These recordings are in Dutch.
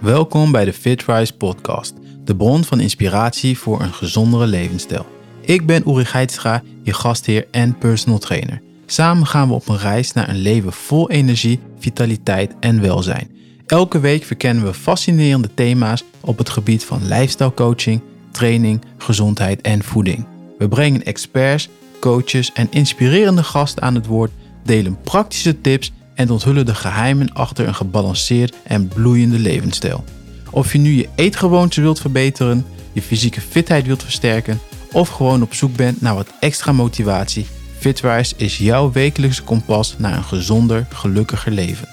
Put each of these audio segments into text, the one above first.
Welkom bij de FitRise podcast, de bron van inspiratie voor een gezondere levensstijl. Ik ben Uri Geitstra, je gastheer en personal trainer. Samen gaan we op een reis naar een leven vol energie, vitaliteit en welzijn. Elke week verkennen we fascinerende thema's op het gebied van lifestyle coaching, training, gezondheid en voeding. We brengen experts, coaches en inspirerende gasten aan het woord, delen praktische tips en onthullen de geheimen achter een gebalanceerd en bloeiende levensstijl. Of je nu je eetgewoonten wilt verbeteren, je fysieke fitheid wilt versterken of gewoon op zoek bent naar wat extra motivatie, Fitwise is jouw wekelijkse kompas naar een gezonder, gelukkiger leven.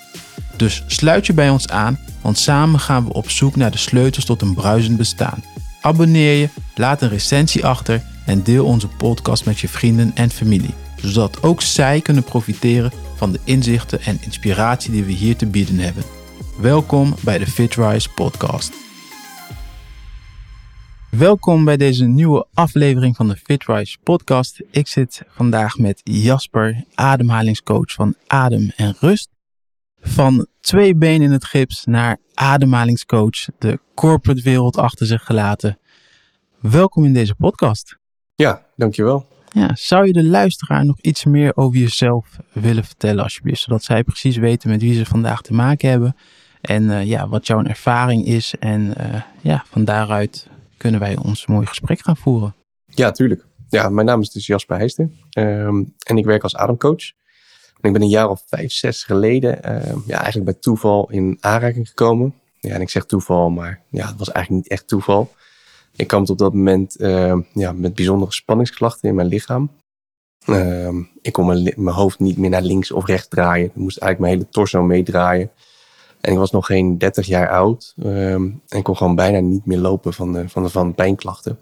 Dus sluit je bij ons aan, want samen gaan we op zoek naar de sleutels tot een bruisend bestaan. Abonneer je, laat een recensie achter en deel onze podcast met je vrienden en familie, zodat ook zij kunnen profiteren van de inzichten en inspiratie die we hier te bieden hebben. Welkom bij de FitRise podcast. Welkom bij deze nieuwe aflevering van de FitRise podcast. Ik zit vandaag met Jasper, ademhalingscoach van Adem en Rust. Van twee benen in het gips naar ademhalingscoach, de corporate wereld achter zich gelaten. Welkom in deze podcast. Ja, dankjewel. Ja, zou je de luisteraar nog iets meer over jezelf willen vertellen alsjeblieft, zodat zij precies weten met wie ze vandaag te maken hebben en uh, ja, wat jouw ervaring is en uh, ja, van daaruit kunnen wij ons mooi gesprek gaan voeren. Ja, tuurlijk. Ja, mijn naam is dus Jasper Heijsten um, en ik werk als ademcoach. En ik ben een jaar of vijf, zes geleden uh, ja, eigenlijk bij toeval in aanraking gekomen. Ja, en ik zeg toeval, maar ja, het was eigenlijk niet echt toeval. Ik kwam op dat moment uh, ja, met bijzondere spanningsklachten in mijn lichaam. Uh, ik kon mijn, mijn, hoofd niet meer naar links of rechts draaien. Ik moest eigenlijk mijn hele torso meedraaien. En ik was nog geen 30 jaar oud. Uh, en ik kon gewoon bijna niet meer lopen van de, van de van pijnklachten.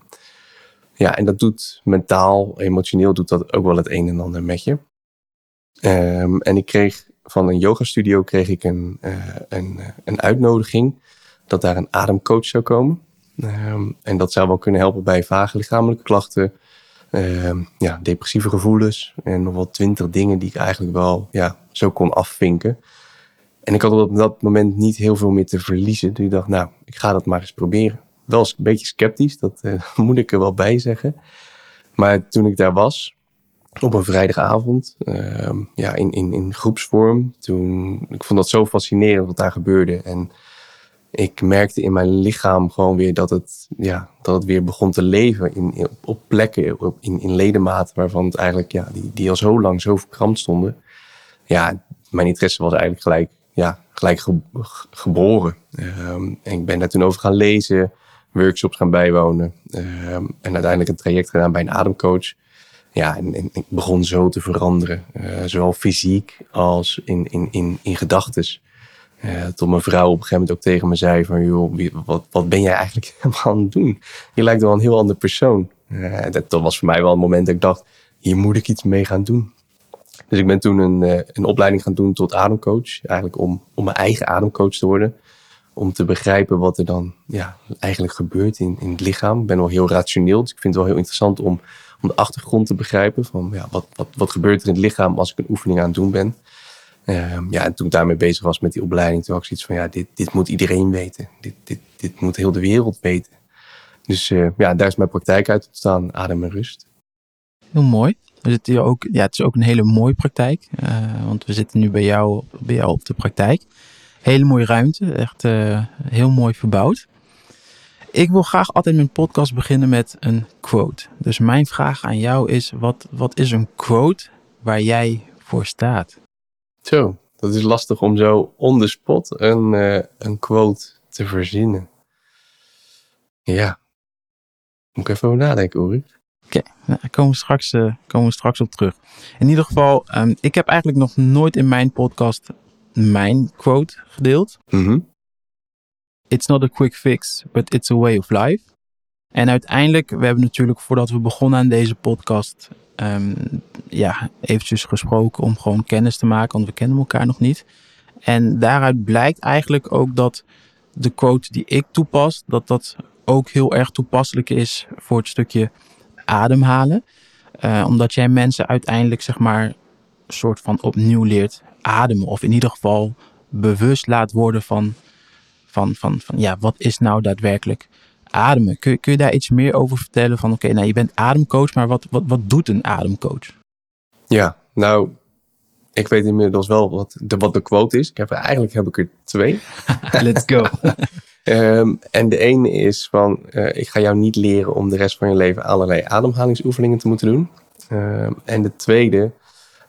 Ja, en dat doet mentaal, emotioneel doet dat ook wel het een en ander met je. Ehm, en ik kreeg van een yogastudio kreeg ik een, uh, een, een uitnodiging dat daar een ademcoach zou komen. Um, en dat zou wel kunnen helpen bij vage lichamelijke klachten, um, ja, depressieve gevoelens en nog wel twintig dingen die ik eigenlijk wel ja, zo kon afvinken. En ik had op dat moment niet heel veel meer te verliezen. Dus ik dacht, nou, ik ga dat maar eens proberen. Wel een beetje sceptisch, dat uh, moet ik er wel bij zeggen. Maar toen ik daar was, op een vrijdagavond, uh, ja, in, in, in groepsvorm, toen, ik vond dat zo fascinerend wat daar gebeurde. En ik merkte in mijn lichaam gewoon weer dat het, ja, dat het weer begon te leven in, op plekken, op, in, in ledematen waarvan het eigenlijk, ja, die, die al zo lang zo verkrampt stonden. Ja, mijn interesse was eigenlijk gelijk, ja, gelijk geboren. Um, en ik ben daar toen over gaan lezen, workshops gaan bijwonen um, en uiteindelijk een traject gedaan bij een ademcoach. Ja, en, ik begon zo te veranderen, uh, zowel fysiek als in, in, in, in gedachtes. Uh, mijn vrouw op een gegeven moment ook tegen me zei van... joh, wat, ben jij eigenlijk aan het doen? Je lijkt wel een heel ander persoon. Uh, dat, dat, was voor mij wel een moment dat ik dacht... hier moet ik iets mee gaan doen. Dus ik ben toen een, uh, een opleiding gaan doen tot ademcoach. Eigenlijk om, om mijn eigen ademcoach te worden. Om te begrijpen wat er dan ja, eigenlijk gebeurt in, in het lichaam. Ik ben wel heel rationeel, dus ik vind het wel heel interessant om, om de achtergrond te begrijpen. Van ja, wat, wat, wat gebeurt er in het lichaam als ik een oefening aan het doen ben. Uh, ja, en toen ik daarmee bezig was met die opleiding, toen had ik zoiets van, ja, dit, dit moet iedereen weten. Dit, dit, dit moet heel de wereld weten. Dus uh, ja, daar is mijn praktijk uit ontstaan, adem en rust. Heel mooi. We zitten hier ook, ja, het is ook een hele mooie praktijk, uh, want we zitten nu bij jou, bij jou op de praktijk. Hele mooie ruimte, echt heel mooi verbouwd. Ik wil graag altijd mijn podcast beginnen met een quote. Dus mijn vraag aan jou is, wat, wat is een quote waar jij voor staat? Zo, dat is lastig om zo on the spot een, uh, een quote te verzinnen. Ja. Moet ik even over nadenken, Uri. Oké, okay, nou, daar komen we, straks, uh, komen we straks op terug. In ieder geval, um, ik heb eigenlijk nog nooit in mijn podcast mijn quote gedeeld. Mm -hmm. It's not a quick fix, but it's a way of life. En uiteindelijk, we hebben natuurlijk voordat we begonnen aan deze podcast, um, ja, eventjes gesproken om gewoon kennis te maken, want we kennen elkaar nog niet. En daaruit blijkt eigenlijk ook dat de quote die ik toepas, dat dat ook heel erg toepasselijk is voor het stukje ademhalen. Uh, omdat jij mensen uiteindelijk, zeg maar, soort van opnieuw leert ademen. Of in ieder geval bewust laat worden van, van, van, van ja, wat is nou daadwerkelijk ademen? Kun, kun je daar iets meer over vertellen? Van oké, nou je bent ademcoach, maar wat, wat, wat doet een ademcoach? Ja, nou, ik weet inmiddels wel wat de, wat de quote is. Ik heb, eigenlijk heb ik er twee. Let's go. um, en de ene is van, uh, ik ga jou niet leren om de rest van je leven allerlei ademhalingsoefeningen te moeten doen. Um, en de tweede,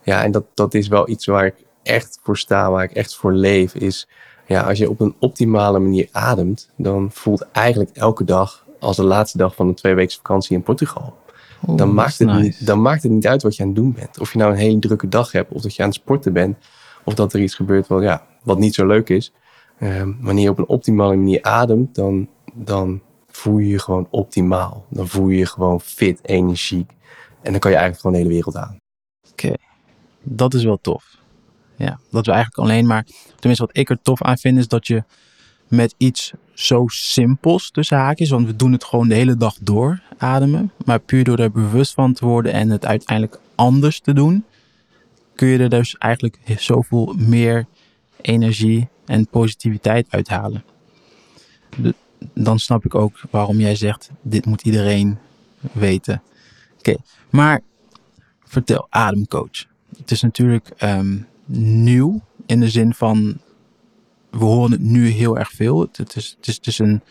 ja, en dat, dat is wel iets waar ik echt voor sta, waar ik echt voor leef, is ja, als je op een optimale manier ademt, dan voelt eigenlijk elke dag als de laatste dag van een tweeweekse vakantie in Portugal. dan, maakt het niet, dan maakt het niet uit wat je aan het doen bent. Of je nou een hele drukke dag hebt, of dat je aan het sporten bent, of dat er iets gebeurt wat, ja, wat niet zo leuk is. Uh, wanneer je op een optimale manier ademt, dan, dan voel je je gewoon optimaal. Dan voel je je gewoon fit, energiek. En dan kan je eigenlijk gewoon de hele wereld aan. Oké, dat is wel tof. Ja, dat we eigenlijk alleen maar, tenminste wat ik er tof aan vind, is dat je met iets zo simpels tussen haakjes, want we doen het gewoon de hele dag door ademen, maar puur door er bewust van te worden en het uiteindelijk anders te doen, kun je er dus eigenlijk zoveel meer energie en positiviteit uithalen. dan snap ik ook waarom jij zegt, dit moet iedereen weten. Oké, maar vertel, ademcoach. Het is natuurlijk um, nieuw in de zin van we horen het nu heel erg veel. Het, is, het is, is een.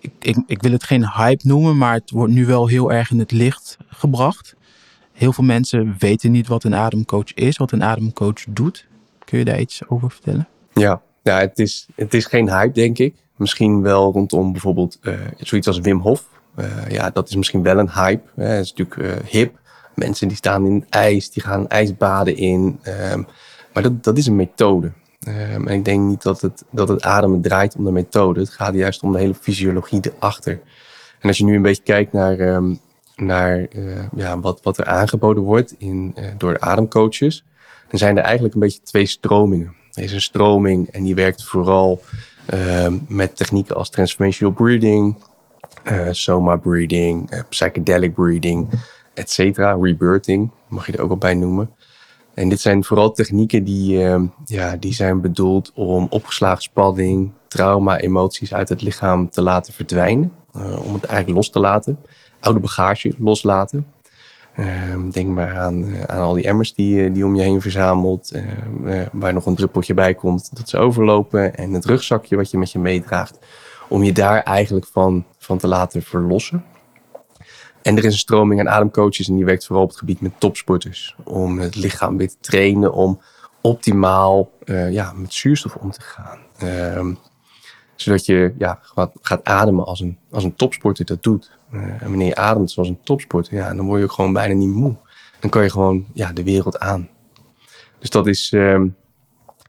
Ik, ik, ik, wil het geen hype noemen, maar het wordt nu wel heel erg in het licht gebracht. Heel veel mensen weten niet wat een ademcoach is, wat een ademcoach doet. Kun je daar iets over vertellen? Ja, ja het, is, het is geen hype, denk ik. Misschien wel rondom bijvoorbeeld uh, zoiets als Wim Hof. Uh, ja, dat is misschien wel een hype. Het is natuurlijk uh, hip. Mensen die staan in ijs, die gaan ijsbaden in. Um, maar dat, dat is een methode. Um, en ik denk niet dat het, dat het ademen draait om de methode. Het gaat juist om de hele fysiologie erachter. En als je nu een beetje kijkt naar, um, naar uh, ja, wat, wat er aangeboden wordt in, uh, door de ademcoaches, dan zijn er eigenlijk een beetje twee stromingen. Er is een stroming en die werkt vooral met technieken als transformational breathing, uh, soma breathing, psychedelic breathing et cetera. Rebirthing, mag je er ook wel bij noemen. En dit zijn vooral technieken die, uh, ja, die zijn bedoeld om opgeslagen spanning, trauma, emoties uit het lichaam te laten verdwijnen. Uh, om het eigenlijk los te laten. Oude bagage loslaten. Uh, denk maar aan, uh, aan al die emmers die, die om je heen verzamelt. waar nog een druppeltje bij komt dat ze overlopen. En het rugzakje wat je met je meedraagt. Om je daar eigenlijk van, van te laten verlossen. En er is een stroming aan ademcoaches en die werkt vooral op het gebied met topsporters. Om het lichaam weer te trainen om optimaal uh, ja, met zuurstof om te gaan. Uh, zodat je ja, gaat, ademen als een, als een topsporter dat doet. Uh, en wanneer je ademt zoals een topsporter, ja, dan word je ook gewoon bijna niet moe. Dan kan je gewoon ja, de wereld aan. Dus dat is, uh,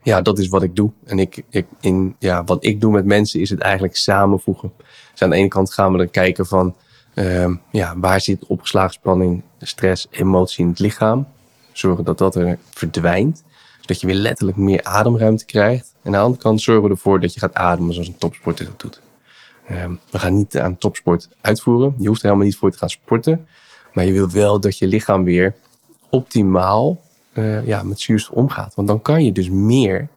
ja, dat is wat ik doe. En ik, ik, in, ja, wat ik doe met mensen is het eigenlijk samenvoegen. Dus aan de ene kant gaan we dan kijken van uh, ja, waar zit opgeslagen spanning, stress, emotie in het lichaam. Zorgen dat dat er verdwijnt. Zodat je weer letterlijk meer ademruimte krijgt. En aan de andere kant zorgen we ervoor dat je gaat ademen zoals een topsporter dat doet. Uh, we gaan niet aan topsport uitvoeren. Je hoeft er helemaal niet voor te gaan sporten. Maar je wil wel dat je lichaam weer optimaal uh, ja, met zuurstof omgaat. Want dan kan je dus meer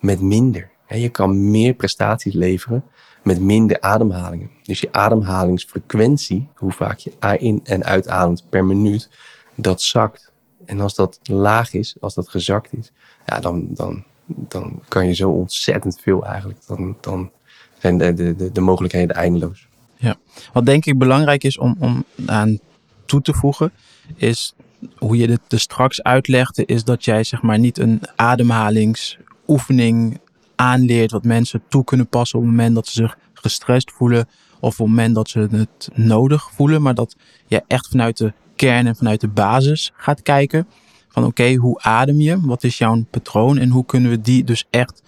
met minder. Je kan meer prestaties leveren met minder ademhalingen. Dus je ademhalingsfrequentie, hoe vaak je in- en uitademt per minuut, dat zakt. En als dat laag is, als dat gezakt is, ja, dan, dan, dan kan je zo ontzettend veel eigenlijk. Dan, dan zijn de, de, de mogelijkheden eindeloos. Ja, wat denk ik belangrijk is om, om aan toe te voegen, is hoe je dit dus straks uitlegde, is dat jij zeg maar niet een ademhalingsoefening aanleert wat mensen toe kunnen passen op het moment dat ze zich gestrest voelen of op het moment dat ze het nodig voelen, maar dat je echt vanuit de kern en vanuit de basis gaat kijken van oké, hoe adem je? Wat is jouw patroon en hoe kunnen we die dus echt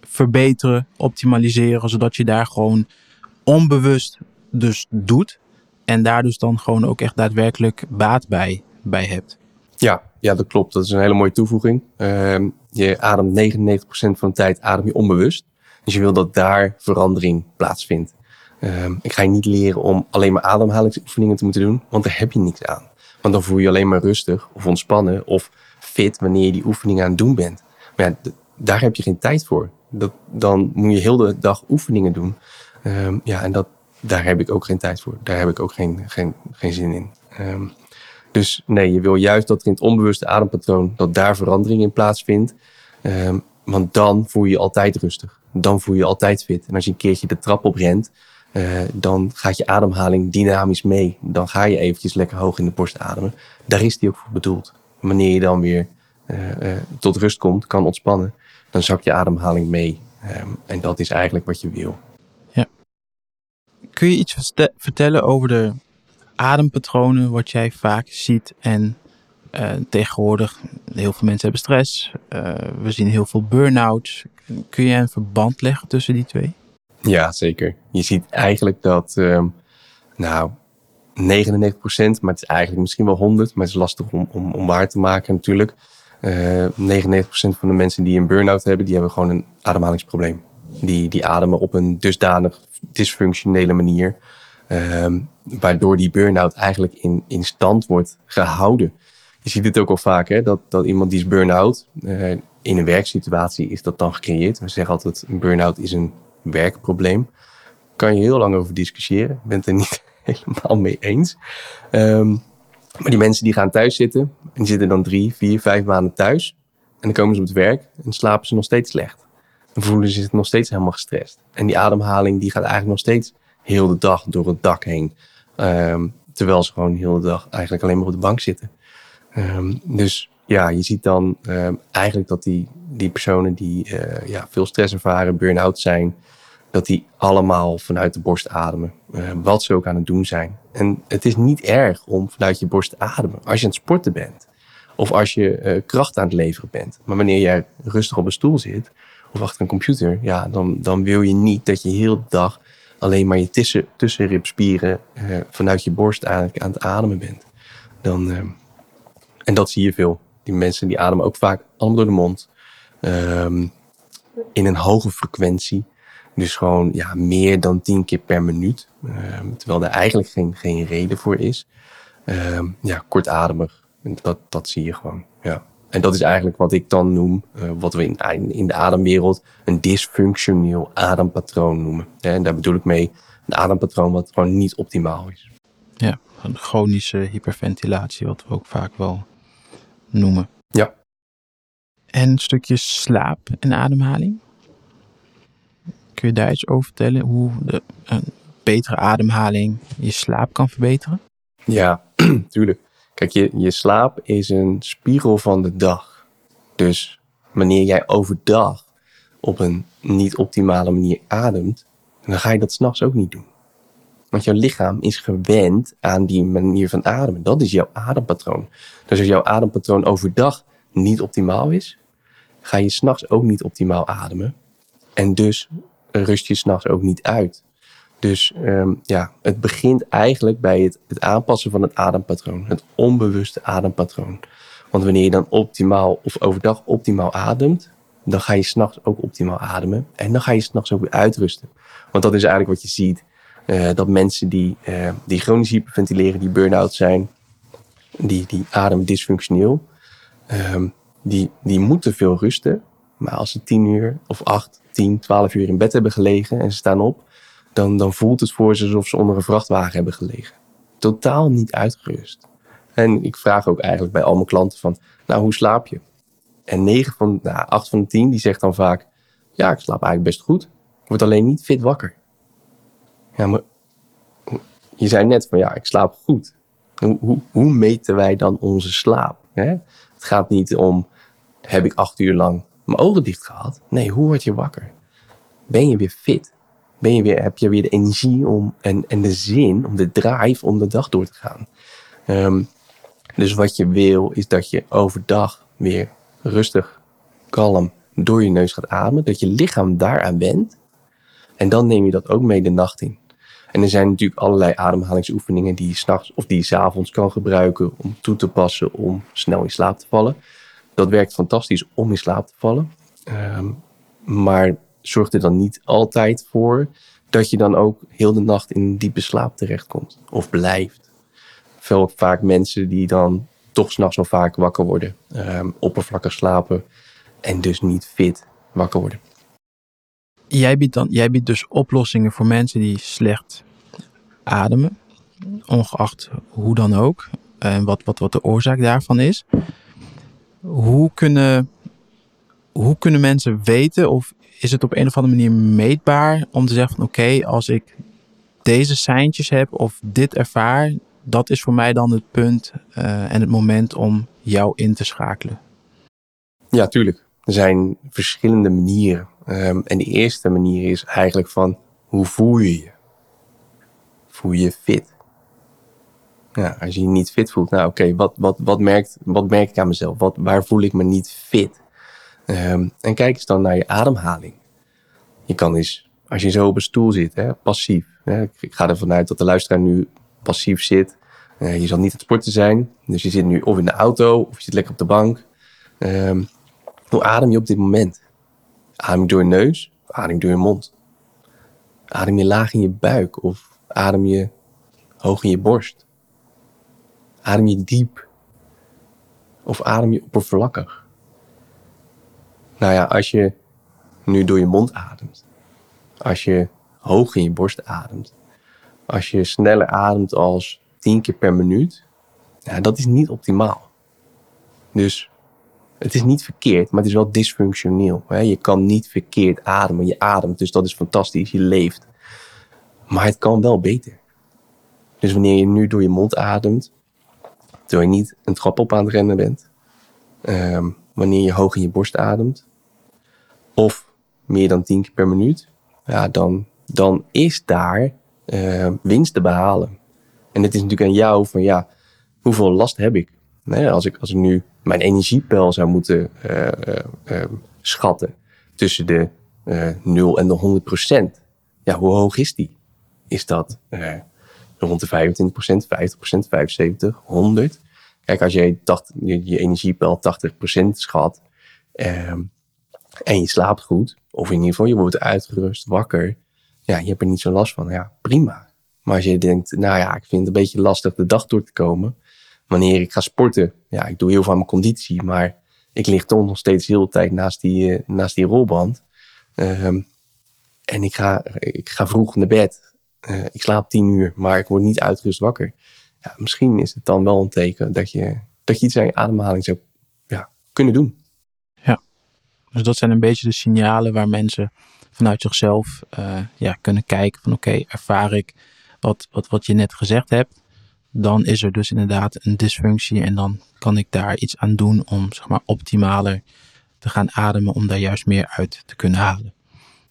verbeteren, optimaliseren, zodat je daar gewoon onbewust dus doet en daar dus dan gewoon ook echt daadwerkelijk baat bij, bij hebt. Ja, ja, dat klopt. Dat is een hele mooie toevoeging. Uh, je ademt 99% van de tijd adem je onbewust. Dus je wil dat daar verandering plaatsvindt. Uh, ik ga je niet leren om alleen maar ademhalingsoefeningen te moeten doen, want daar heb je niks aan. Want dan voel je je alleen maar rustig of ontspannen of fit wanneer je die oefeningen aan het doen bent. Maar daar heb je geen tijd voor. Dat, dan moet je heel de dag oefeningen doen. Ehm, ja, en dat, daar heb ik ook geen tijd voor. Daar heb ik ook geen, geen, geen zin in. Ehm, dus nee, je wil juist dat er in het onbewuste adempatroon, dat daar verandering in plaatsvindt. Um, want dan voel je je altijd rustig. Dan voel je je altijd fit. En als je een keertje de trap op rent, uh, dan gaat je ademhaling dynamisch mee. Dan ga je eventjes lekker hoog in de borst ademen. Daar is die ook voor bedoeld. Wanneer je dan weer uh, uh, tot rust komt, kan ontspannen, dan zakt je ademhaling mee. Um, en dat is eigenlijk wat je wil. Ja. Kun je iets vertellen over de adempatronen wat jij vaak ziet en uh, tegenwoordig, heel veel mensen hebben stress. Uh, we zien heel veel burn-outs. Kun je een verband leggen tussen die twee? Ja, zeker. Je ziet eigenlijk dat, um, nou, 99%, maar het is eigenlijk misschien wel 100, maar het is lastig om, om, om waar te maken natuurlijk. Uh, 99% van de mensen die een burn-out hebben, die hebben gewoon een ademhalingsprobleem. Die, die ademen op een dusdanig dysfunctionele manier, um, waardoor die burn-out eigenlijk in, in stand wordt gehouden je ziet het ook al vaak, hè, dat, dat iemand die is burn-out, uh, in een werksituatie is dat dan gecreëerd. We zeggen altijd, een burn-out is een werkprobleem. Kan je heel lang over discussiëren. Ik ben het er niet helemaal mee eens. Um, maar die mensen die gaan thuis zitten, en die zitten dan drie, vier, vijf maanden thuis. En dan komen ze op het werk en slapen ze nog steeds slecht. En voelen ze zich nog steeds helemaal gestrest. En die ademhaling die gaat eigenlijk nog steeds heel de dag door het dak heen. Um, terwijl ze gewoon heel de dag eigenlijk alleen maar op de bank zitten. Um, dus ja, je ziet dan um, eigenlijk dat die, die personen die uh, ja, veel stress ervaren, burn-out zijn, dat die allemaal vanuit de borst ademen. Wat ze ook aan het doen zijn. En het is niet erg om vanuit je borst te ademen als je aan het sporten bent. Of als je uh, kracht aan het leveren bent. Maar wanneer jij rustig op een stoel zit of achter een computer, ja, dan, dan wil je niet dat je heel de dag alleen maar je tussen, tussenribspieren vanuit je borst eigenlijk aan het ademen bent. Dan, ehm, en dat zie je veel. Die mensen die ademen ook vaak allemaal door de mond. Um, in een hoge frequentie. Dus gewoon ja, meer dan tien keer per minuut. Um, terwijl er eigenlijk geen, geen reden voor is. Um, ja, kortademig. Dat, dat zie je gewoon. Ja. En dat is eigenlijk wat ik dan noem, uh, wat we in, in de ademwereld een dysfunctioneel adempatroon noemen. En daar bedoel ik mee een adempatroon wat gewoon niet optimaal is. Ja, een chronische hyperventilatie, wat we ook vaak wel noemen. Ja. En een stukje slaap en ademhaling. Kun je daar iets over vertellen? Hoe de, een betere ademhaling je slaap kan verbeteren? Ja, tuurlijk. Kijk, je, je slaap is een spiegel van de dag. Dus wanneer jij overdag op een niet optimale manier ademt, dan ga je dat s'nachts ook niet doen. Want jouw lichaam is gewend aan die manier van ademen. Dat is jouw adempatroon. Dus als jouw adempatroon overdag niet optimaal is, ga je s'nachts ook niet optimaal ademen. En dus rust je s'nachts ook niet uit. Dus um, ja, het begint eigenlijk bij het, het aanpassen van het adempatroon. Het onbewuste adempatroon. Want wanneer je dan optimaal of overdag optimaal ademt, dan ga je s'nachts ook optimaal ademen. En dan ga je s'nachts ook weer uitrusten. Want dat is eigenlijk wat je ziet. Uh, dat mensen die, uh, die chronisch hyperventileren, die burn-out zijn, die, die ademen dysfunctioneel, um, die, die moeten veel rusten. Maar als ze tien uur of acht, tien, twaalf uur in bed hebben gelegen en ze staan op, dan, dan voelt het voor ze alsof ze onder een vrachtwagen hebben gelegen. Totaal niet uitgerust. En ik vraag ook eigenlijk bij al mijn klanten van, nou, hoe slaap je? En negen van, nou, acht van de tien, die zegt dan vaak, ja, ik slaap eigenlijk best goed. Ik word alleen niet fit wakker. Ja, maar je zei net van ja, ik slaap goed. Hoe, hoe, hoe meten wij dan onze slaap? Hè? Het gaat niet om, heb ik acht uur lang mijn ogen dicht gehad? Nee, hoe word je wakker? Ben je weer fit? Ben je weer, heb je weer de energie om, en, en de zin, om de drive om de dag door te gaan? Um, dus wat je wil, is dat je overdag weer rustig, kalm door je neus gaat ademen. Dat je lichaam daaraan wendt. En dan neem je dat ook mee de nacht in. En er zijn natuurlijk allerlei ademhalingsoefeningen die je s'nachts of die je s'avonds kan gebruiken om toe te passen om snel in slaap te vallen. Dat werkt fantastisch om in slaap te vallen. Um, maar zorgt er dan niet altijd voor dat je dan ook heel de nacht in diepe slaap terechtkomt of blijft. Veel vaak mensen die dan toch s'nachts wel vaak wakker worden, um, oppervlakkig slapen en dus niet fit wakker worden. Jij biedt, dan, jij biedt dus oplossingen voor mensen die slecht ademen, ongeacht hoe dan ook, en wat, wat, wat de oorzaak daarvan is. Hoe kunnen, hoe kunnen mensen weten, of is het op een of andere manier meetbaar om te zeggen van oké, als ik deze seintjes heb of dit ervaar, dat is voor mij dan het punt uh, en het moment om jou in te schakelen? Ja, tuurlijk. Er zijn verschillende manieren. Um, en de eerste manier is eigenlijk van hoe voel je je? Voel je je fit? Ja, als je je niet fit voelt, nou oké, wat, wat, wat, merkt, wat merk ik aan mezelf? Wat, waar voel ik me niet fit? Um, en kijk eens dan naar je ademhaling. Je kan eens, als je zo op een stoel zit, hè, passief. Hè, ik ga ervan uit dat de luisteraar nu passief zit. Uh, je zal niet het sporten zijn. Dus je zit nu of in de auto of je zit lekker op de bank. Um, hoe adem je op dit moment? Adem je door je neus of adem je door je mond? Adem je laag in je buik of adem je hoog in je borst? Adem je diep of adem je oppervlakkig? Nou ja, als je nu door je mond ademt, als je hoog in je borst ademt, als je sneller ademt als 10 keer per minuut, ja, dat is niet optimaal. Dus het is niet verkeerd, maar het is wel dysfunctioneel. Je kan niet verkeerd ademen. Je ademt, dus dat is fantastisch. Je leeft. Maar het kan wel beter. Dus wanneer je nu door je mond ademt, terwijl je niet een trap op aan het rennen bent, um, wanneer je hoog in je borst ademt, of meer dan 10 keer per minuut, ja, dan, dan is daar uh, winst te behalen. En het is natuurlijk aan jou van ja, hoeveel last heb ik? Nee, als, ik als ik nu mijn energiepeil zou moeten uh, uh, schatten tussen de 0 en de 100 procent, ja, hoe hoog is die? Is dat rond de 25 procent, 50 procent, 75, 100? Kijk, als jij je, je energiepeil 80 procent schat ehm, en je slaapt goed, of in ieder geval je wordt uitgerust, wakker, ja, je hebt er niet zo last van. Ja, prima. Maar als je denkt, nou ja, ik vind het een beetje lastig de dag door te komen, wanneer ik ga sporten, ja, ik doe heel veel aan mijn conditie, maar ik lig toch nog steeds heel de tijd naast die, uh, naast die rolband. Um, en ik ga, ik ga vroeg naar bed. Uh, ik slaap tien uur, maar ik word niet uitgerust wakker. Ja, misschien is het dan wel een teken dat je, dat je iets aan je ademhaling zou ja, kunnen doen. Dus dat zijn een beetje de signalen waar mensen vanuit zichzelf uh, ja, kunnen kijken van oké, okay, ervaar ik wat, wat, wat je net gezegd hebt dan is er dus inderdaad een dysfunctie en dan kan ik daar iets aan doen om zeg maar optimaler te gaan ademen om daar juist meer uit te kunnen halen.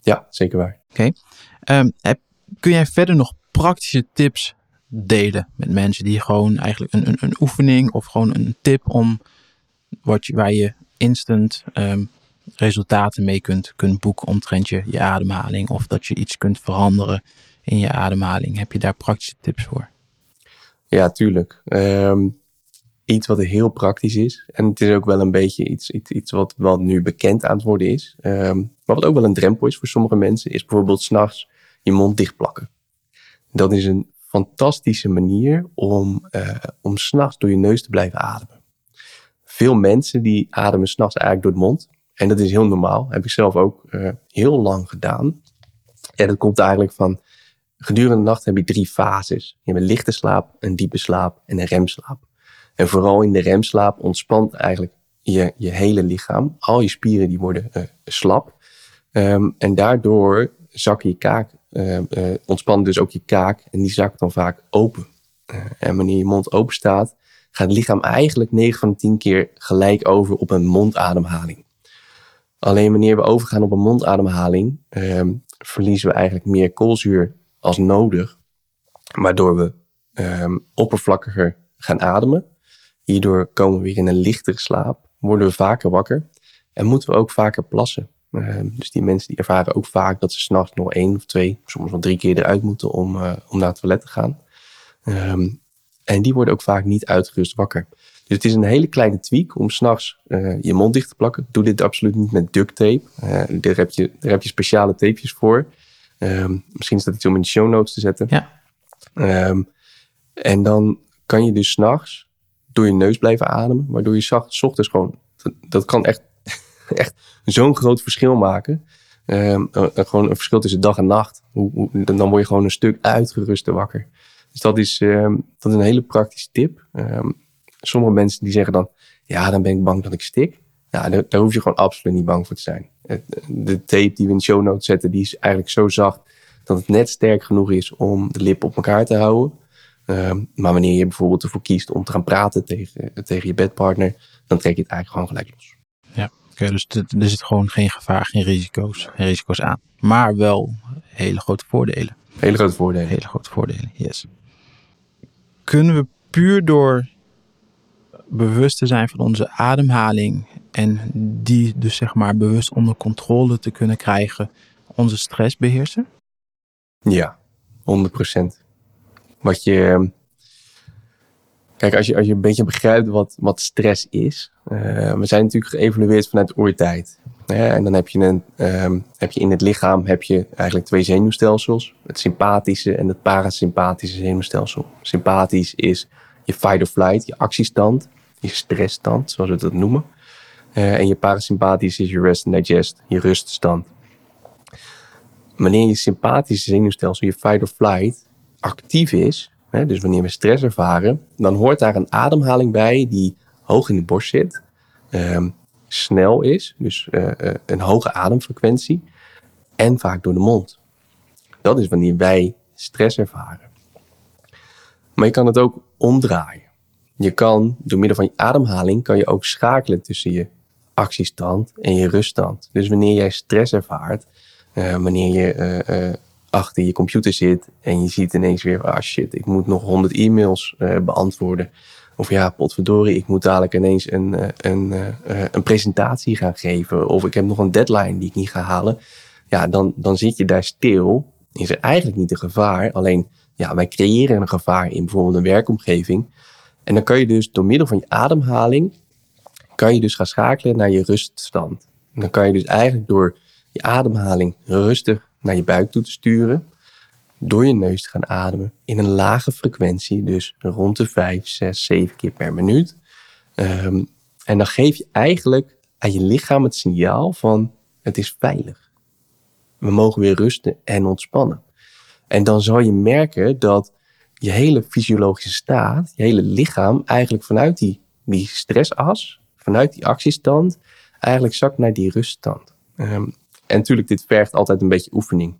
Ja, zeker waar. Oké. Okay. Um, kun jij verder nog praktische tips delen met mensen die gewoon eigenlijk een, een, een oefening of gewoon een tip om wat je, waar je instant um, resultaten mee kunt, kunt boeken omtrent je, je ademhaling of dat je iets kunt veranderen in je ademhaling. Heb je daar praktische tips voor? Ja, tuurlijk. Um, iets wat heel praktisch is. En het is ook wel een beetje iets, iets, iets wat, wat nu bekend aan het worden is. Um, maar wat ook wel een drempel is voor sommige mensen, is bijvoorbeeld s'nachts je mond dichtplakken. Dat is een fantastische manier om, uh, om s'nachts door je neus te blijven ademen. Veel mensen die ademen s'nachts eigenlijk door de mond. En dat is heel normaal. Heb ik zelf ook uh, heel lang gedaan. En dat komt eigenlijk van Gedurende de nacht heb je drie fases. Je hebt een lichte slaap, een diepe slaap en een remslaap. En vooral in de remslaap ontspant eigenlijk je, je hele lichaam. Al je spieren die worden uh, slap. Um, en daardoor zak je kaak, uh, uh, ontspant dus ook je kaak en die zakt dan vaak open. en wanneer je mond open staat, gaat het lichaam eigenlijk 9 van de 10 keer gelijk over op een mondademhaling. Alleen wanneer we overgaan op een mondademhaling, um, verliezen we eigenlijk meer koolzuur als nodig, waardoor we um, oppervlakkiger gaan ademen. Hierdoor komen we weer in een lichtere slaap, worden we vaker wakker en moeten we ook vaker plassen. Um, dus die mensen die ervaren ook vaak dat ze s'nachts nog één of twee, soms wel drie keer eruit moeten om, uh, om naar het toilet te gaan. Um, en die worden ook vaak niet uitgerust wakker. Dus het is een hele kleine tweak om s'nachts uh, je mond dicht te plakken. Doe dit absoluut niet met duct tape. Uh, daar, heb je, daar heb je speciale tapejes voor. Um, misschien is dat iets om in de show notes te zetten. Ja. Um, en dan kan je dus s'nachts door je neus blijven ademen, waardoor je zacht, s ochtends gewoon, dat, dat kan echt echt zo'n groot verschil maken. Ehm, gewoon een verschil tussen dag en nacht. Hoe, hoe, dan word je gewoon een stuk uitgeruster wakker. Dus dat is, ehm, dat is een hele praktische tip. Sommige mensen die zeggen dan, ja, dan ben ik bang dat ik stik. Ja, daar, daar hoef je gewoon absoluut niet bang voor te zijn. De tape die we in de show notes zetten, die is eigenlijk zo zacht dat het net sterk genoeg is om de lip op elkaar te houden. Ehm, maar wanneer je bijvoorbeeld ervoor kiest om te gaan praten tegen, tegen je bedpartner, dan trek je het eigenlijk gewoon gelijk los. Ja, oké, dus er zit gewoon geen gevaar, geen risico's, geen risico's aan. Maar wel hele grote voordelen. Hele grote voordelen. Hele grote voordelen, yes. Kunnen we puur door bewust te zijn van onze ademhaling en die dus zeg maar bewust onder controle te kunnen krijgen, onze stress beheersen? Ja, 100%. Wat je. Kijk, als je, als je een beetje begrijpt wat, wat stress is. Uh, we zijn natuurlijk geëvalueerd vanuit oertijd. En dan heb je, een, um, heb je in het lichaam heb je eigenlijk twee zenuwstelsels. Het sympathische en het parasympathische zenuwstelsel. Sympathisch is je fight or flight, je actiestand, je stressstand, zoals we dat noemen. Uh, en je parasympathisch is je rest and digest, je ruststand. Wanneer je sympathische zenuwstelsel, je fight or flight, actief is, hè, dus wanneer we stress ervaren, dan hoort daar een ademhaling bij die hoog in de borst zit, um, snel is, dus uh, uh, een hoge ademfrequentie en vaak door de mond. Dat is wanneer wij stress ervaren. Maar je kan het ook omdraaien. Je kan door middel van je ademhaling kan je ook schakelen tussen je actiestand en je ruststand. Dus wanneer jij stress ervaart, uh, wanneer je achter je computer zit en je ziet ineens weer, ah shit, ik moet nog 100 e-mails beantwoorden. Of ja, potverdorie, ik moet dadelijk ineens een, een, een presentatie gaan geven. Of ik heb nog een deadline die ik niet ga halen. Ja, dan, dan zit je daar stil. Is er eigenlijk niet een gevaar. Alleen, ja, wij creëren een gevaar in bijvoorbeeld een werkomgeving. En dan kan je dus door middel van je ademhaling, kan je dus gaan schakelen naar je ruststand. En dan kan je dus eigenlijk door je ademhaling rustig naar je buik toe te sturen. Door je neus te gaan ademen in een lage frequentie, dus rond de 5, 6, 7 keer per minuut. Um, en dan geef je eigenlijk aan je lichaam het signaal van het is veilig. We mogen weer rusten en ontspannen. En dan zal je merken dat je hele fysiologische staat, je hele lichaam eigenlijk vanuit die, stressas, vanuit die actiestand, eigenlijk zakt naar die ruststand. Um, en natuurlijk, dit vergt altijd een beetje oefening.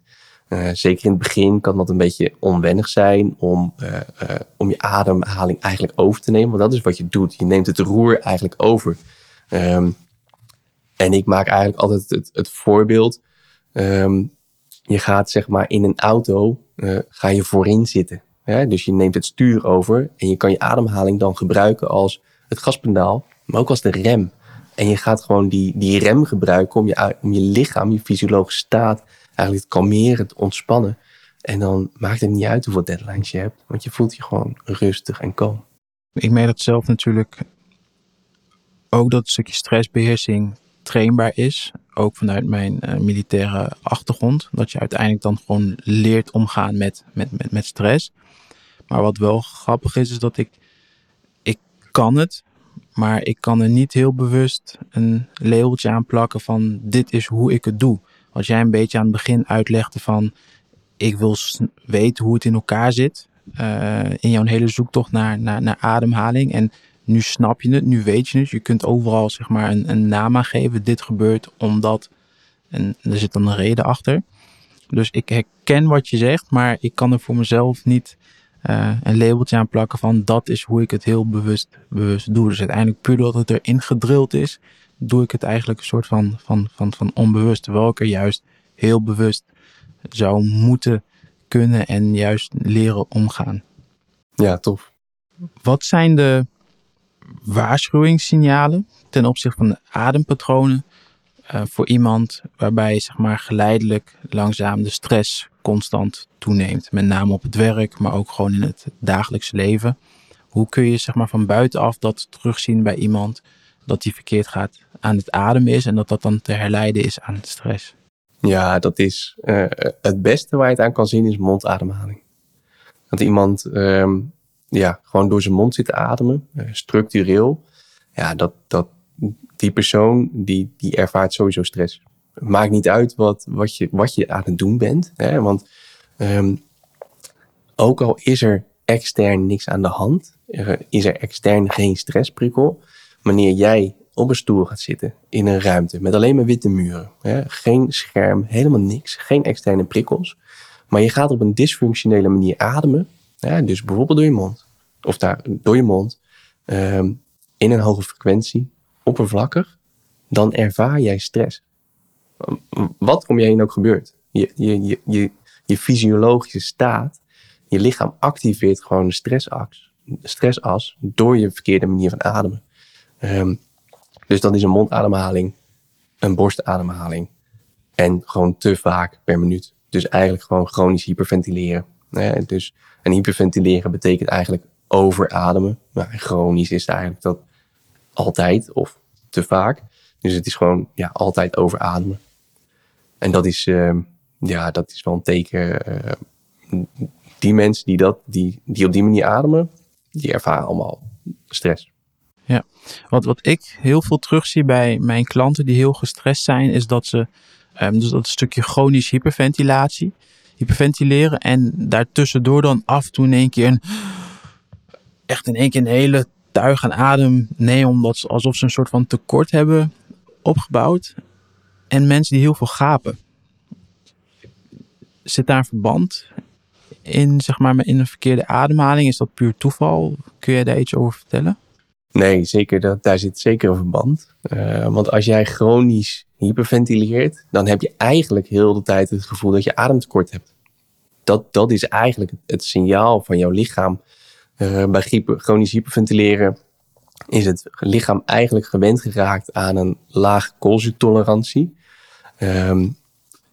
Uh, zeker in het begin kan dat een beetje onwennig zijn om, uh, uh, om je ademhaling eigenlijk over te nemen. Want dat is wat je doet. Je neemt het roer eigenlijk over. Um, en ik maak eigenlijk altijd het, het voorbeeld. Um, je gaat zeg maar in een auto, ga je voorin zitten. Dus je neemt het stuur over en je kan je ademhaling dan gebruiken als het gaspedaal, maar ook als de rem. En je gaat gewoon die, die rem gebruiken om je, om je lichaam, je fysiologische staat, eigenlijk te kalmeren, te ontspannen. En dan maakt het niet uit hoeveel deadlines je hebt, want je voelt je gewoon rustig en kalm. Ik merk dat zelf natuurlijk ook dat een stukje stressbeheersing trainbaar is. Ook vanuit mijn uh, militaire achtergrond. Dat je uiteindelijk dan gewoon leert omgaan met, met, met, met stress. Maar wat wel grappig is, is dat ik, ik kan het. Maar ik kan er niet heel bewust een labeltje aan plakken van dit is hoe ik het doe. Als jij een beetje aan het begin uitlegde van ik wil weten hoe het in elkaar zit. Uh, in jouw hele zoektocht naar, naar, naar ademhaling. En nu snap je het, nu weet je het. Je kunt overal zeg maar een, een naam aan geven. Dit gebeurt omdat. En er zit dan een reden achter. Dus ik herken wat je zegt, maar ik kan er voor mezelf niet uh, een labeltje aan plakken van dat is hoe ik het heel bewust, bewust doe. Dus uiteindelijk puur doordat het erin gedrild is, doe ik het eigenlijk een soort van, van, van, van onbewust. Terwijl ik er juist heel bewust zou moeten kunnen en juist leren omgaan. Ja, tof. Wat zijn de waarschuwingssignalen ten opzichte van de adempatronen uh, voor iemand waarbij zeg maar geleidelijk langzaam de stress constant toeneemt. Met name op het werk, maar ook gewoon in het dagelijkse leven. Hoe kun je zeg maar van buitenaf dat terugzien bij iemand dat die verkeerd gaat aan het ademen is en dat dat dan te herleiden is aan stress? Ja, dat is uh, het beste waar je het aan kan zien is mondademhaling. Dat iemand um, ja, gewoon door zijn mond zit te ademen, uh, structureel. Ja, dat, dat die persoon die, die ervaart sowieso stress. Maakt niet uit wat, wat, je, wat je aan het doen bent. Hè? Want ehm, ook al is er extern niks aan de hand, is er extern geen stressprikkel. Wanneer jij op een stoel gaat zitten in een ruimte met alleen maar witte muren, hè? geen scherm, helemaal niks, geen externe prikkels, maar je gaat op een dysfunctionele manier ademen, dus bijvoorbeeld door je mond, of daar, door je mond, ehm, in een hoge frequentie, oppervlakkig, dan ervaar jij stress. Wat om je heen ook gebeurt. Je, je, je, je, je fysiologische staat, je lichaam activeert gewoon de stressas, stressas door je verkeerde manier van ademen. Ehm, dus dat is een mondademhaling, een borstademhaling en gewoon te vaak per minuut. Dus eigenlijk gewoon chronisch hyperventileren. Hè? Dus, en hyperventileren betekent eigenlijk overademen. Maar chronisch is eigenlijk dat altijd of te vaak. Dus het is gewoon ja, altijd overademen. En dat is, uh, ja, dat is wel een teken. Uh, die mensen die, dat, die, die op die manier ademen, die ervaren allemaal stress. Ja, wat, wat ik heel veel terugzie bij mijn klanten die heel gestrest zijn, is dat ze, um, dus dat stukje chronisch hyperventilatie, hyperventileren en daartussendoor dan af en toe in één keer een, echt in één keer een hele tuig aan adem nee, omdat ze, alsof ze een soort van tekort hebben opgebouwd. En mensen die heel veel gapen. Zit daar een verband in, zeg maar, in een verkeerde ademhaling? Is dat puur toeval? Kun je daar iets over vertellen? Nee, zeker, dat, daar zit zeker een verband. Uh, want als jij chronisch hyperventileert, dan heb je eigenlijk heel de tijd het gevoel dat je ademtekort hebt. Dat, dat is eigenlijk het signaal van jouw lichaam uh, bij chronisch hyperventileren is het lichaam eigenlijk gewend geraakt aan een laag koolzuurtolerantie. Um,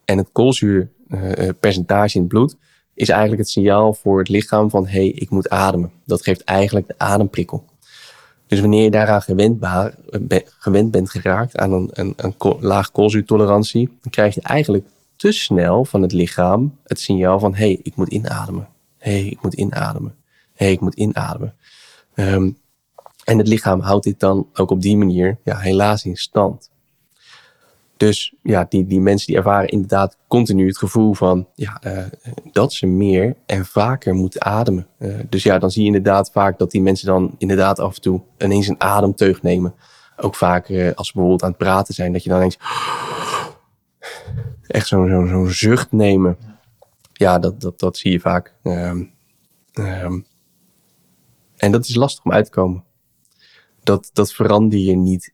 en het koolzuurpercentage in het bloed is eigenlijk het signaal voor het lichaam van hé, hey, ik moet ademen. Dat geeft eigenlijk de ademprikkel. Dus wanneer je daaraan gewend, gewend bent geraakt aan een, een, laag koolzuurtolerantie, dan krijg je eigenlijk te snel van het lichaam het signaal van hé, hey, ik moet inademen. Hé, hey, ik moet inademen hey, ik moet inademen. Um, en het lichaam houdt dit dan ook op die manier ja, helaas in stand. Dus ja, die, die mensen die ervaren inderdaad continu het gevoel van ja, uh, dat ze meer en vaker moeten ademen. Uh, dus ja, dan zie je inderdaad vaak dat die mensen dan inderdaad af en toe ineens een ademteug nemen. Ook vaak uh, als ze bijvoorbeeld aan het praten zijn, dat je dan ineens echt zo'n zo, zo zucht nemen. Ja, dat, dat, dat zie je vaak. Um, um, en dat is lastig om uit te komen. Dat, dat verander je niet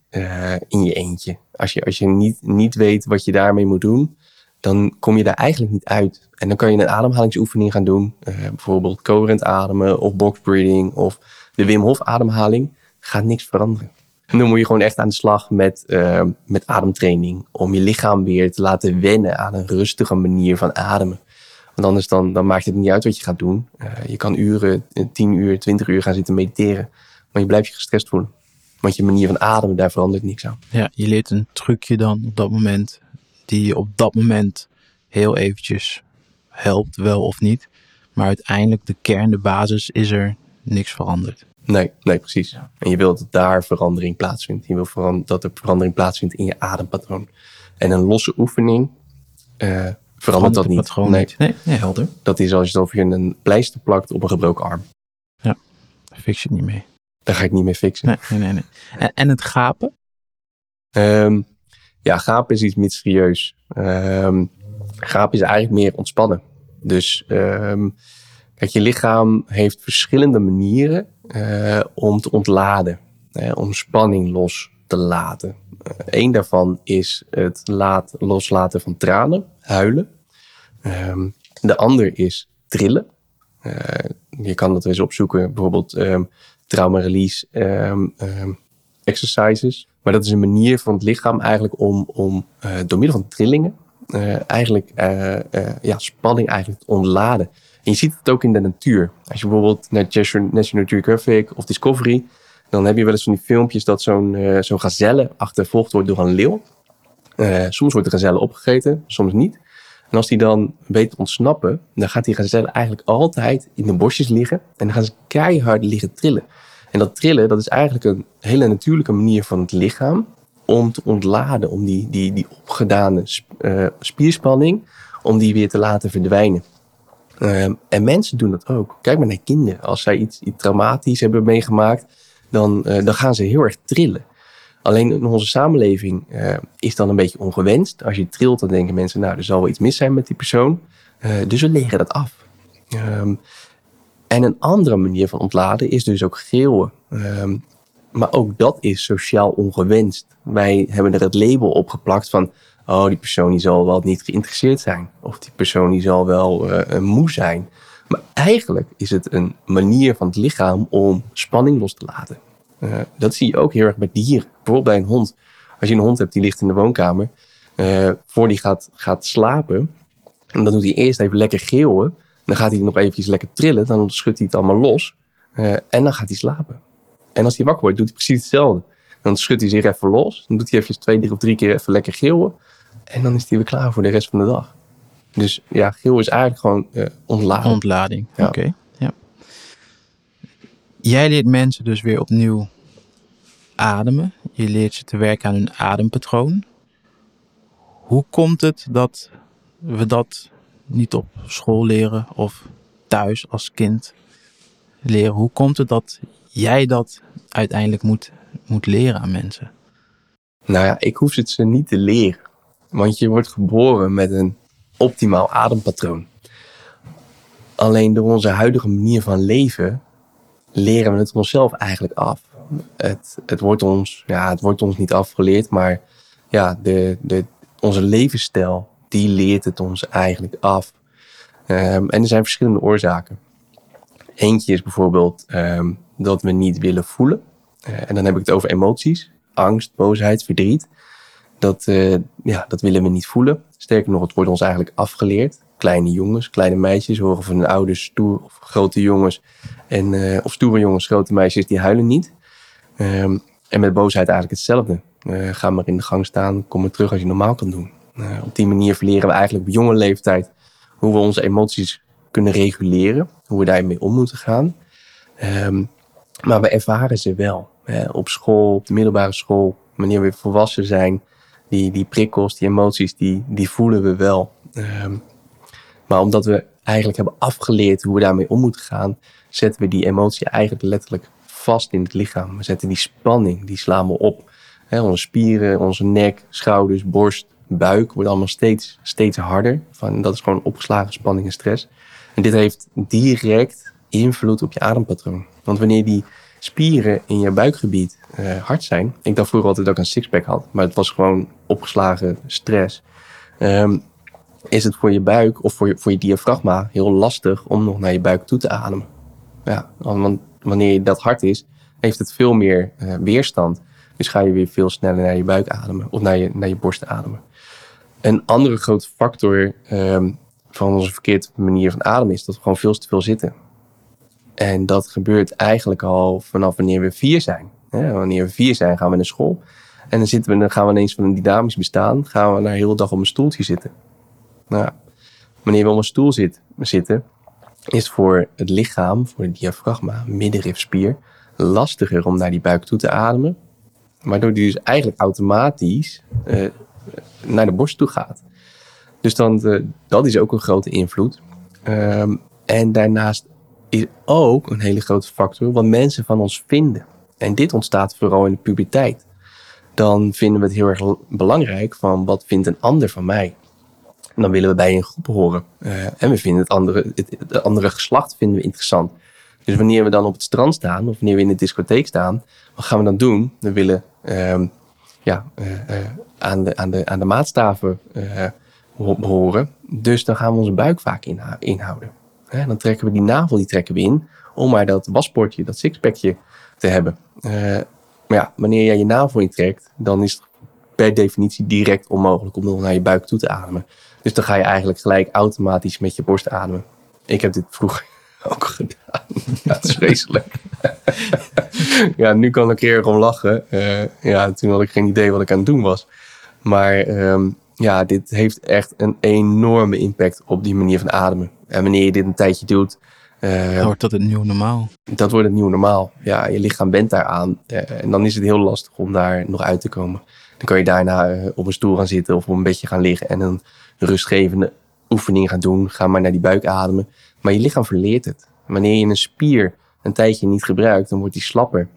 in je eentje. Als je, als je niet, niet weet wat je daarmee moet doen, dan kom je daar eigenlijk niet uit. En dan kan je een ademhalingsoefening gaan doen. Uh, bijvoorbeeld coherent ademen of box breathing of de Wim Hof ademhaling. Gaat niks veranderen. En dan moet je gewoon echt aan de slag met, uh, met ademtraining. Om je lichaam weer te laten wennen aan een rustige manier van ademen. Want anders dan, dan maakt het niet uit wat je gaat doen. Uh, je kan uren, 10 uur, 20 uur gaan zitten mediteren. Maar je blijft je gestrest voelen. Want je manier van ademen, daar verandert niks aan. Ja, je leert een trucje dan op dat moment. Die je op dat moment heel eventjes helpt, wel of niet. Maar uiteindelijk de kern, de basis, is er niks veranderd. Nee, nee, precies. En je wilt dat daar verandering plaatsvindt. Je wil dat er verandering plaatsvindt in je adempatroon. En een losse oefening uh, verandert dat niet. Nee. niet. Nee, nee, helder. Dat is alsof je een pleister plakt op een gebroken arm. Ja, daar fix je het niet mee. Daar ga ik niet mee fixen. Nee, nee, nee. nee. En, en, het gapen? Um, ja, gapen is iets mysterieus. Um, gapen is eigenlijk meer ontspannen. Dus um, kijk, je lichaam heeft verschillende manieren uh, om te ontladen. Hè, om spanning los te laten. Eén uh, daarvan is het laat, loslaten van tranen huilen. Um, de ander is trillen. Uh, je kan dat eens opzoeken, bijvoorbeeld um, trauma release um, exercises. Maar dat is een manier van het lichaam eigenlijk om, om uh, door middel van trillingen uh, eigenlijk uh, ja, spanning eigenlijk te ontladen. En je ziet het ook in de natuur. Als je bijvoorbeeld naar National Geographic of Discovery, dan heb je wel eens van die filmpjes dat zo'n zo'n gazelle achtervolgd wordt door een leeuw. soms wordt de gazelle opgegeten, soms niet. En als die dan weet te ontsnappen, dan gaat die gazelle eigenlijk altijd in de bosjes liggen. En dan gaan ze keihard liggen trillen. En dat trillen, dat is eigenlijk een hele natuurlijke manier van het lichaam om te ontladen, om die, die, die opgedane uh, spierspanning, om die weer te laten verdwijnen. Um, en mensen doen dat ook. Kijk maar naar kinderen. Als zij iets, iets traumatisch hebben meegemaakt, dan, uh, dan gaan ze heel erg trillen. Alleen in onze samenleving uh, is dat een beetje ongewenst. Als je trilt, dan denken mensen, nou, er zal wel iets mis zijn met die persoon. dus we leren dat af. Um, en een andere manier van ontladen is dus ook geeuwen. Um, maar ook dat is sociaal ongewenst. Wij hebben er het label op geplakt van, oh, die persoon die zal wel niet geïnteresseerd zijn. Of die persoon die zal wel uh, moe zijn. Maar eigenlijk is het een manier van het lichaam om spanning los te laten. Uh, dat zie je ook heel erg bij dieren. Bijvoorbeeld bij een hond. Als je een hond hebt die ligt in de woonkamer, uh, voor die gaat, gaat slapen, en dan doet hij eerst even lekker geeuwen. Dan gaat hij nog eventjes lekker trillen, dan schudt hij het allemaal los. en dan gaat hij slapen. En als hij wakker wordt, doet hij precies hetzelfde. Dan schudt hij zich even los. Dan doet hij even twee drie of drie keer even lekker gillen. En dan is hij weer klaar voor de rest van de dag. Dus ja, geel is eigenlijk gewoon uh, ontlading. Ontlading, oké. Ja. Jij leert mensen dus weer opnieuw ademen. Je leert ze te werken aan hun adempatroon. Hoe komt het dat we dat niet op school leren of thuis als kind leren? Hoe komt het dat jij dat uiteindelijk moet, moet leren aan mensen? Nou ja, ik hoef het ze niet te leren. Want je wordt geboren met een optimaal adempatroon. Alleen door onze huidige manier van leven leren we het onszelf eigenlijk af. Het, het, wordt, ons, ja, het wordt ons niet afgeleerd, maar ja, de, de, onze levensstijl die leert het ons eigenlijk af. Um, en er zijn verschillende oorzaken. Eentje is bijvoorbeeld um, dat we niet willen voelen. Uh, en dan heb ik het over emoties. Angst, boosheid, verdriet. Dat, uh, ja, dat willen we niet voelen. Sterker nog, het wordt ons eigenlijk afgeleerd. Kleine jongens, kleine meisjes horen van hun ouders stoer of grote jongens. En, uh, of stoere jongens, grote meisjes, die huilen niet. Um, en met boosheid eigenlijk hetzelfde. ga maar in de gang staan, kom maar terug als je normaal kan doen. op die manier verleren we eigenlijk op jonge leeftijd hoe we onze emoties kunnen reguleren. Hoe we daarmee om moeten gaan. Um, maar we ervaren ze wel. Hè, op school, op de middelbare school, wanneer we volwassen zijn. Die, die prikkels, die emoties, die, die voelen we wel. Um, maar omdat we eigenlijk hebben afgeleerd hoe we daarmee om moeten gaan, zetten we die emotie eigenlijk letterlijk vast in het lichaam. We zetten die spanning, die slaan we op. Onze spieren, onze nek, schouders, borst, buik wordt allemaal steeds, steeds harder. Van, dat is gewoon opgeslagen spanning en stress. En dit heeft direct invloed op je adempatroon. Want wanneer die spieren in je buikgebied uh, hard zijn. Ik dacht vroeger altijd dat ik een sixpack had, maar het was gewoon opgeslagen stress. Um, is het voor je buik of voor je, voor je diafragma heel lastig om nog naar je buik toe te ademen. Ja, want wanneer dat hard is, heeft het veel meer uh, weerstand. Dus ga je weer veel sneller naar je buik ademen of naar je, naar je borst ademen. Een andere grote factor um, van onze verkeerde manier van ademen is dat we gewoon veel te veel zitten. En dat gebeurt eigenlijk al vanaf wanneer we vier zijn. wanneer we vier zijn, gaan we naar school. En dan, zitten we, dan gaan we ineens van een dynamisch bestaan, gaan we naar de hele dag op een stoeltje zitten. Nou, wanneer we op een stoel zit, zitten, is voor het lichaam, voor de diafragma, middenrifspier, lastiger om naar die buik toe te ademen. Waardoor die dus eigenlijk automatisch uh, naar de borst toe gaat. Dus dan, uh, dat is ook een grote invloed. Um, en daarnaast is ook een hele grote factor wat mensen van ons vinden. En dit ontstaat vooral in de puberteit. Dan vinden we het heel erg belangrijk van wat vindt een ander van mij. En dan willen we bij een groep horen. Uh, en we vinden het andere, het, andere geslacht vinden we interessant. Dus wanneer we dan op het strand staan of wanneer we in de discotheek staan, wat gaan we dan doen? We willen uh, ja, uh, aan, de, aan, de, aan de maatstaven behoren. Dus dan gaan we onze buik vaak inhouden. Dan trekken we die navel die trekken we in om maar dat waspoortje, dat sixpackje te hebben. Maar ja, wanneer jij je navel intrekt, dan is het per definitie direct onmogelijk om nog naar je buik toe te ademen. Dus dan ga je eigenlijk gelijk automatisch met je borst ademen. Ik heb dit vroeger ook gedaan. ja, het is vreselijk. ja, nu kan ik er om lachen. Uh, ja, toen had ik geen idee wat ik aan het doen was. Maar um, ja, dit heeft echt een enorme impact op die manier van ademen. En wanneer je dit een tijdje doet. Uh, wordt dat het nieuwe normaal? Dat wordt het nieuwe normaal. Ja, je lichaam bent daaraan. Uh, en dan is het heel lastig om daar nog uit te komen. Dan kan je daarna eh, op een stoel gaan zitten of op een bedje gaan liggen en een rustgevende oefening gaan doen. Ga maar naar die buik ademen. Maar je lichaam verleert het. Wanneer je een spier een tijdje niet gebruikt, dan wordt die slapper.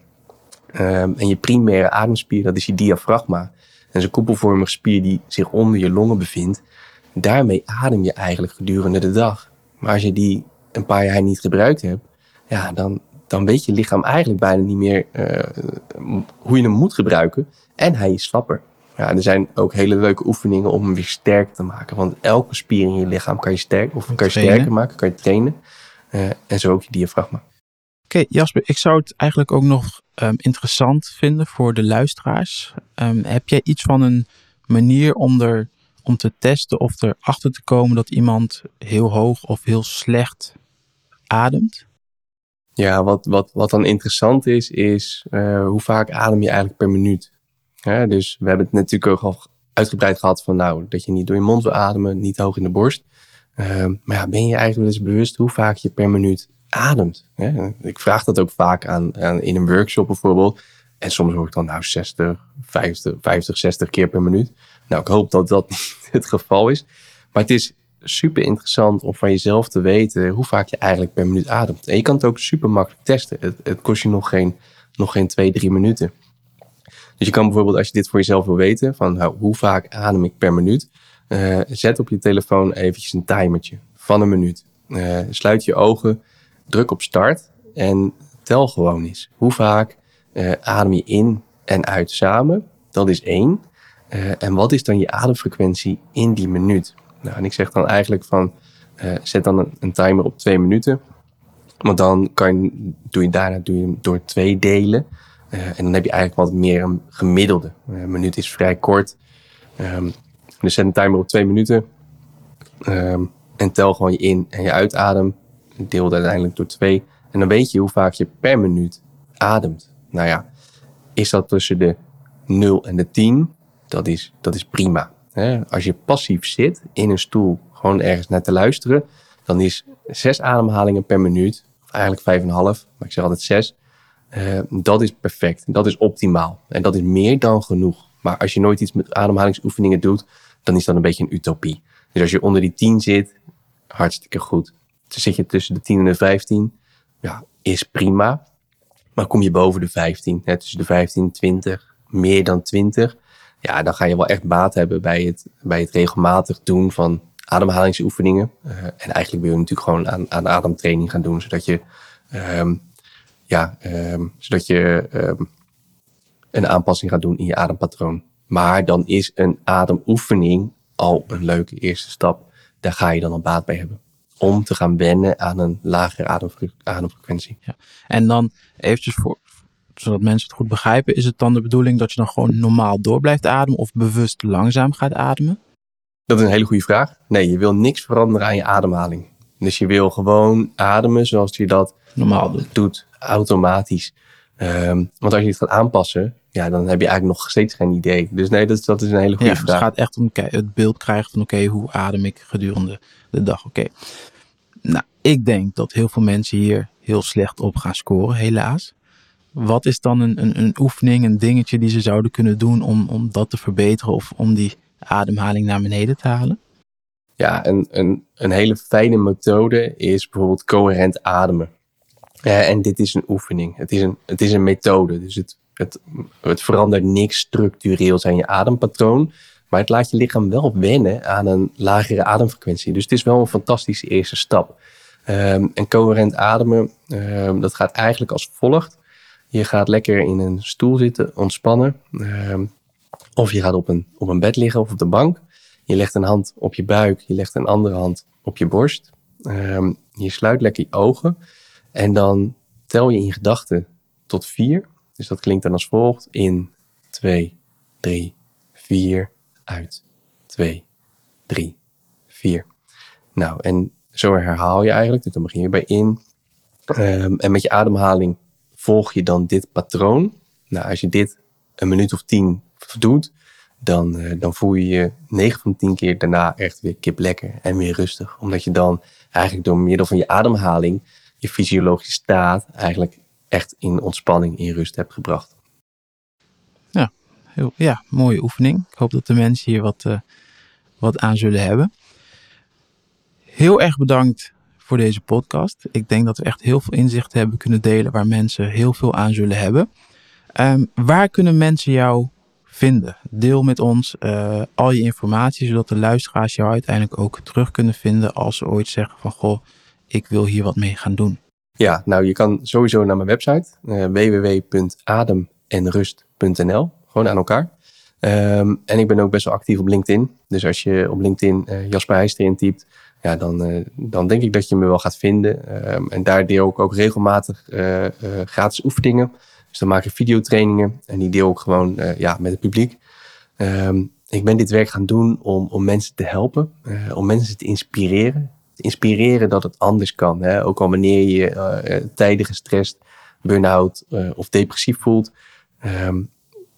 Ehm, en je primaire ademspier, dat is je diafragma. En is een koepelvormige spier die zich onder je longen bevindt. Daarmee adem je eigenlijk gedurende de dag. Maar als je die een paar jaar niet gebruikt hebt, ja, dan, dan weet je lichaam eigenlijk bijna niet meer uh, hoe je hem moet gebruiken. En hij is slapper. Ja, er zijn ook hele leuke oefeningen om hem weer sterker te maken. Want elke spier in je lichaam kan je, sterk, of kan je sterker maken, kan je trainen. Uh, en zo ook je diafragma. Oké, okay, Jasper, ik zou het eigenlijk ook nog um, interessant vinden voor de luisteraars. Um, heb jij iets van een manier om, er, om te testen of erachter te komen dat iemand heel hoog of heel slecht ademt? Ja, wat, wat, wat dan interessant is, is uh, hoe vaak adem je eigenlijk per minuut? Dus we hebben het natuurlijk ook al uitgebreid gehad van nou, dat je niet door je mond wil ademen, niet hoog in de borst. Uh, maar ja, ben je eigenlijk wel eens bewust hoe vaak je per minuut ademt? Ik vraag dat ook vaak aan, aan, in een workshop bijvoorbeeld. En soms hoor ik dan nou 60, 50, 50, 60 keer per minuut. Nou, ik hoop dat dat niet het geval is. Maar het is super interessant om van jezelf te weten hoe vaak je eigenlijk per minuut ademt. En je kan het ook super makkelijk testen. Het, het kost je nog geen, nog geen 2, 3 minuten. Dus je kan bijvoorbeeld, als je dit voor jezelf wil weten, van nou, hoe vaak adem ik per minuut, uh, zet op je telefoon eventjes een timertje van een minuut. Uh, sluit je ogen, druk op start en tel gewoon eens. Hoe vaak uh, adem je in en uit samen? Dat is één. en wat is dan je ademfrequentie in die minuut? Nou, en ik zeg dan eigenlijk van, zet dan een, timer op twee minuten. Want dan kan je, doe je daarna doe je door twee delen. Uh, en dan heb je eigenlijk wat meer een gemiddelde. Uh, een minuut is vrij kort. Um, dus zet een timer op twee minuten. Um, en tel gewoon je in- en je uitadem. Deel dat uiteindelijk door twee. En dan weet je hoe vaak je per minuut ademt. Nou ja, is dat tussen de 0 en de 10? Dat is, dat is prima. Als je passief zit in een stoel, gewoon ergens naar te luisteren, dan is zes ademhalingen per minuut, eigenlijk vijf en een half, maar ik zeg altijd zes, uh, dat is perfect. Dat is optimaal. En dat is meer dan genoeg. Maar als je nooit iets met ademhalingsoefeningen doet, dan is dat een beetje een utopie. Dus als je onder die 10 zit, hartstikke goed. Dus zit je tussen de 10 en de 15, ja, is prima. Maar kom je boven de 15, hè, tussen de 15 en 20, meer dan 20, ja, dan ga je wel echt baat hebben bij het, bij het regelmatig doen van ademhalingsoefeningen. Uh, en eigenlijk wil je natuurlijk gewoon aan, aan ademtraining gaan doen, zodat je um, ja, um, zodat je um, een aanpassing gaat doen in je adempatroon. Maar dan is een ademoefening al een leuke eerste stap. Daar ga je dan al baat bij hebben. Om te gaan wennen aan een lagere ademfre ademfrequentie. Ja. En dan eventjes voor, zodat mensen het goed begrijpen. Is het dan de bedoeling dat je dan gewoon normaal door blijft ademen of bewust langzaam gaat ademen? Dat is een hele goede vraag. Nee, je wil niks veranderen aan je ademhaling. Dus je wil gewoon ademen zoals je dat normaal doet. doet automatisch. Um, want als je het gaat aanpassen, ja, dan heb je eigenlijk nog steeds geen idee. Dus nee, dat, dat is een hele goede ja, vraag. Het gaat echt om het beeld krijgen van oké, okay, hoe adem ik gedurende de dag? Oké. Okay. Nou, ik denk dat heel veel mensen hier heel slecht op gaan scoren, helaas. Wat is dan een, een, een oefening, een dingetje die ze zouden kunnen doen om, om dat te verbeteren of om die ademhaling naar beneden te halen? Ja, een, een, een hele fijne methode is bijvoorbeeld coherent ademen. En dit is een oefening. Het is een, het is een methode. Dus het, het, het verandert niks structureels aan je adempatroon. Maar het laat je lichaam wel wennen aan een lagere ademfrequentie. Dus het is wel een fantastische eerste stap. Um, en coherent ademen, um, dat gaat eigenlijk als volgt. Je gaat lekker in een stoel zitten, ontspannen. Um, of je gaat op een, op een bed liggen of op de bank. Je legt een hand op je buik, je legt een andere hand op je borst. je sluit lekker je ogen. En dan tel je in gedachten tot vier. Dus dat klinkt dan als volgt. In, twee, drie, vier, uit, twee, drie, vier. Nou, en zo herhaal je eigenlijk. Dus dan begin je bij in. Um, en met je ademhaling volg je dan dit patroon. Nou, als je dit een minuut of tien doet, dan, uh, dan voel je je 9 van 10 keer daarna echt weer kip lekker en weer rustig. Omdat je dan eigenlijk door middel van je ademhaling fysiologische staat eigenlijk echt in ontspanning, in rust hebt gebracht. Ja, heel, ja, mooie oefening. Ik hoop dat de mensen hier wat, uh, wat aan zullen hebben. Heel erg bedankt voor deze podcast. Ik denk dat we echt heel veel inzichten hebben kunnen delen waar mensen heel veel aan zullen hebben. Um, waar kunnen mensen jou vinden? Deel met ons uh, al je informatie, zodat de luisteraars jou uiteindelijk ook terug kunnen vinden als ze ooit zeggen van goh, ik wil hier wat mee gaan doen. Ja, nou je kan sowieso naar mijn website uh, www.ademenrust.nl, gewoon aan elkaar. Um, en ik ben ook best wel actief op LinkedIn. Dus als je op LinkedIn uh, Jasper Heijster intypt, ja, dan, uh, dan denk ik dat je me wel gaat vinden. Um, en daar deel ik ook regelmatig gratis oefeningen. Dus dan maak ik videotrainingen en die deel ik gewoon ja, met het publiek. Um, ik ben dit werk gaan doen om, om mensen te helpen, om mensen te inspireren inspireren dat het anders kan. Hè? Ook al wanneer je uh, tijden gestrest, burn-out uh, of depressief voelt. Um,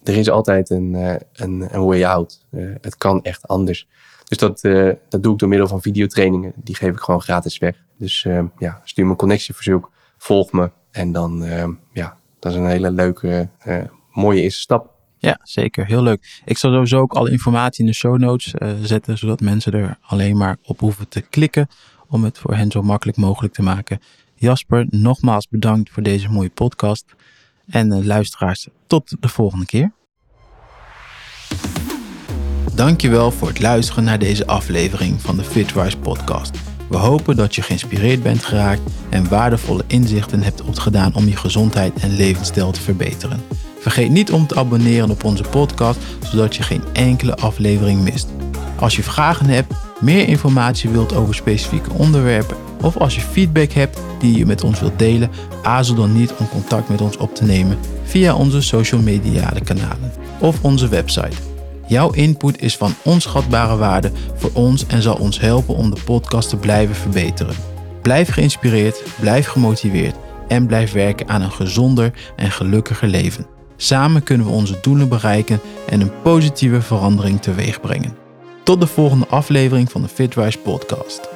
er is altijd een, een, een, way out. het kan echt anders. Dus dat, dat doe ik door middel van videotrainingen. Die geef ik gewoon gratis weg. Dus ehm, ja, stuur me een connectieverzoek, volg me. En dan, ehm, ja, dat is een hele leuke, mooie eerste stap. Ja, zeker. Heel leuk. Ik zal sowieso ook alle informatie in de show notes uh, zetten, zodat mensen er alleen maar op hoeven te klikken om het voor hen zo makkelijk mogelijk te maken. Jasper, nogmaals bedankt voor deze mooie podcast. En uh, luisteraars, tot de volgende keer. Dankjewel voor het luisteren naar deze aflevering van de Fitwise podcast. We hopen dat je geïnspireerd bent geraakt en waardevolle inzichten hebt opgedaan om je gezondheid en levensstijl te verbeteren. Vergeet niet om te abonneren op onze podcast, zodat je geen enkele aflevering mist. Als je vragen hebt, meer informatie wilt over specifieke onderwerpen of als je feedback hebt die je met ons wilt delen, aarzel dan niet om contact met ons op te nemen via onze social media kanalen of onze website. Jouw input is van onschatbare waarde voor ons en zal ons helpen om de podcast te blijven verbeteren. Blijf geïnspireerd, blijf gemotiveerd en blijf werken aan een gezonder en gelukkiger leven. Samen kunnen we onze doelen bereiken en een positieve verandering teweeg brengen. Tot de volgende aflevering van de Fitwise podcast.